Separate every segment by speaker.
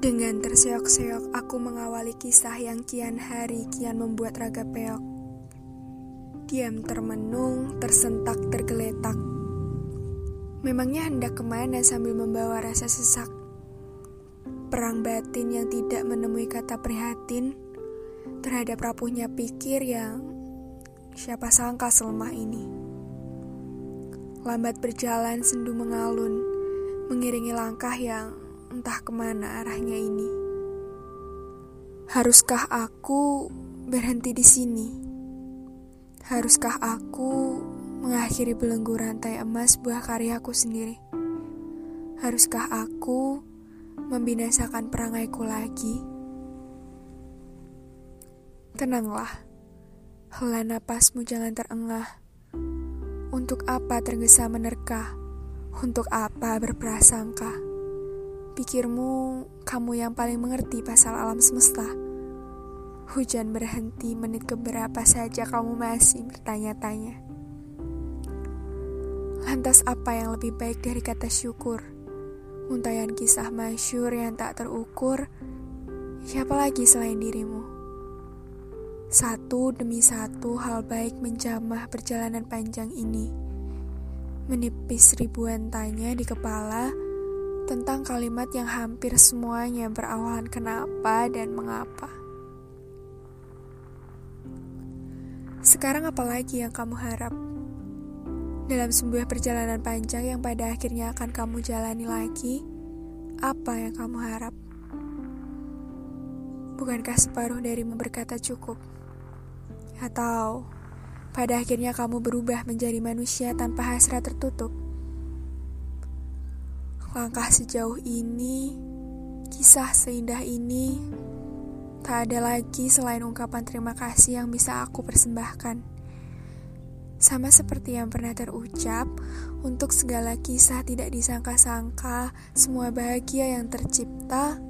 Speaker 1: Dengan terseok-seok aku mengawali kisah yang kian hari kian membuat raga peok. Diam termenung, tersentak, tergeletak. Memangnya hendak ke mana sambil membawa rasa sesak? Perang batin yang tidak menemui kata prihatin terhadap rapuhnya pikir yang siapa sangka selemah ini. Lambat berjalan sendu mengalun, mengiringi langkah yang entah ke mana arahnya ini. Haruskah aku berhenti di sini? Haruskah aku mengakhiri belenggu rantai emas buah karyaku sendiri? Haruskah aku membinasakan perangaiku lagi? Tenanglah, hela napasmu jangan terengah. Untuk apa tergesa menerka? Untuk apa berprasangka? Pikirmu, kamu yang paling mengerti pasal alam semesta. Hujan berhenti menit keberapa saja kamu masih bertanya-tanya. Lantas apa yang lebih baik dari kata syukur? Untayan kisah masyur yang tak terukur, siapa lagi selain dirimu? Satu demi satu hal baik menjamah perjalanan panjang ini. Menipis ribuan tanya di kepala, tentang kalimat yang hampir semuanya berawalan kenapa dan mengapa. Sekarang apalagi yang kamu harap? Dalam sebuah perjalanan panjang yang pada akhirnya akan kamu jalani lagi, apa yang kamu harap? Bukankah separuh darimu berkata cukup? Atau pada akhirnya kamu berubah menjadi manusia tanpa hasrat tertutup? Langkah sejauh ini, kisah seindah ini, tak ada lagi selain ungkapan terima kasih yang bisa aku persembahkan. Sama seperti yang pernah terucap, untuk segala kisah tidak disangka-sangka, semua bahagia yang tercipta,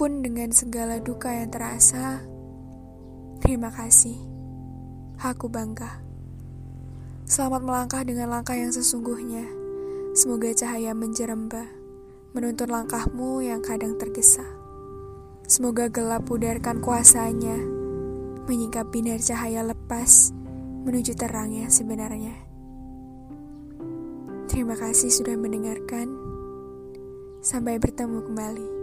Speaker 1: pun dengan segala duka yang terasa, terima kasih. Aku bangga. Selamat melangkah dengan langkah yang sesungguhnya. Semoga cahaya menjerembah, menuntun langkahmu yang kadang tergesa. Semoga gelap pudarkan kuasanya, menyingkap binar cahaya lepas menuju terang yang sebenarnya. Terima kasih sudah mendengarkan. Sampai bertemu kembali.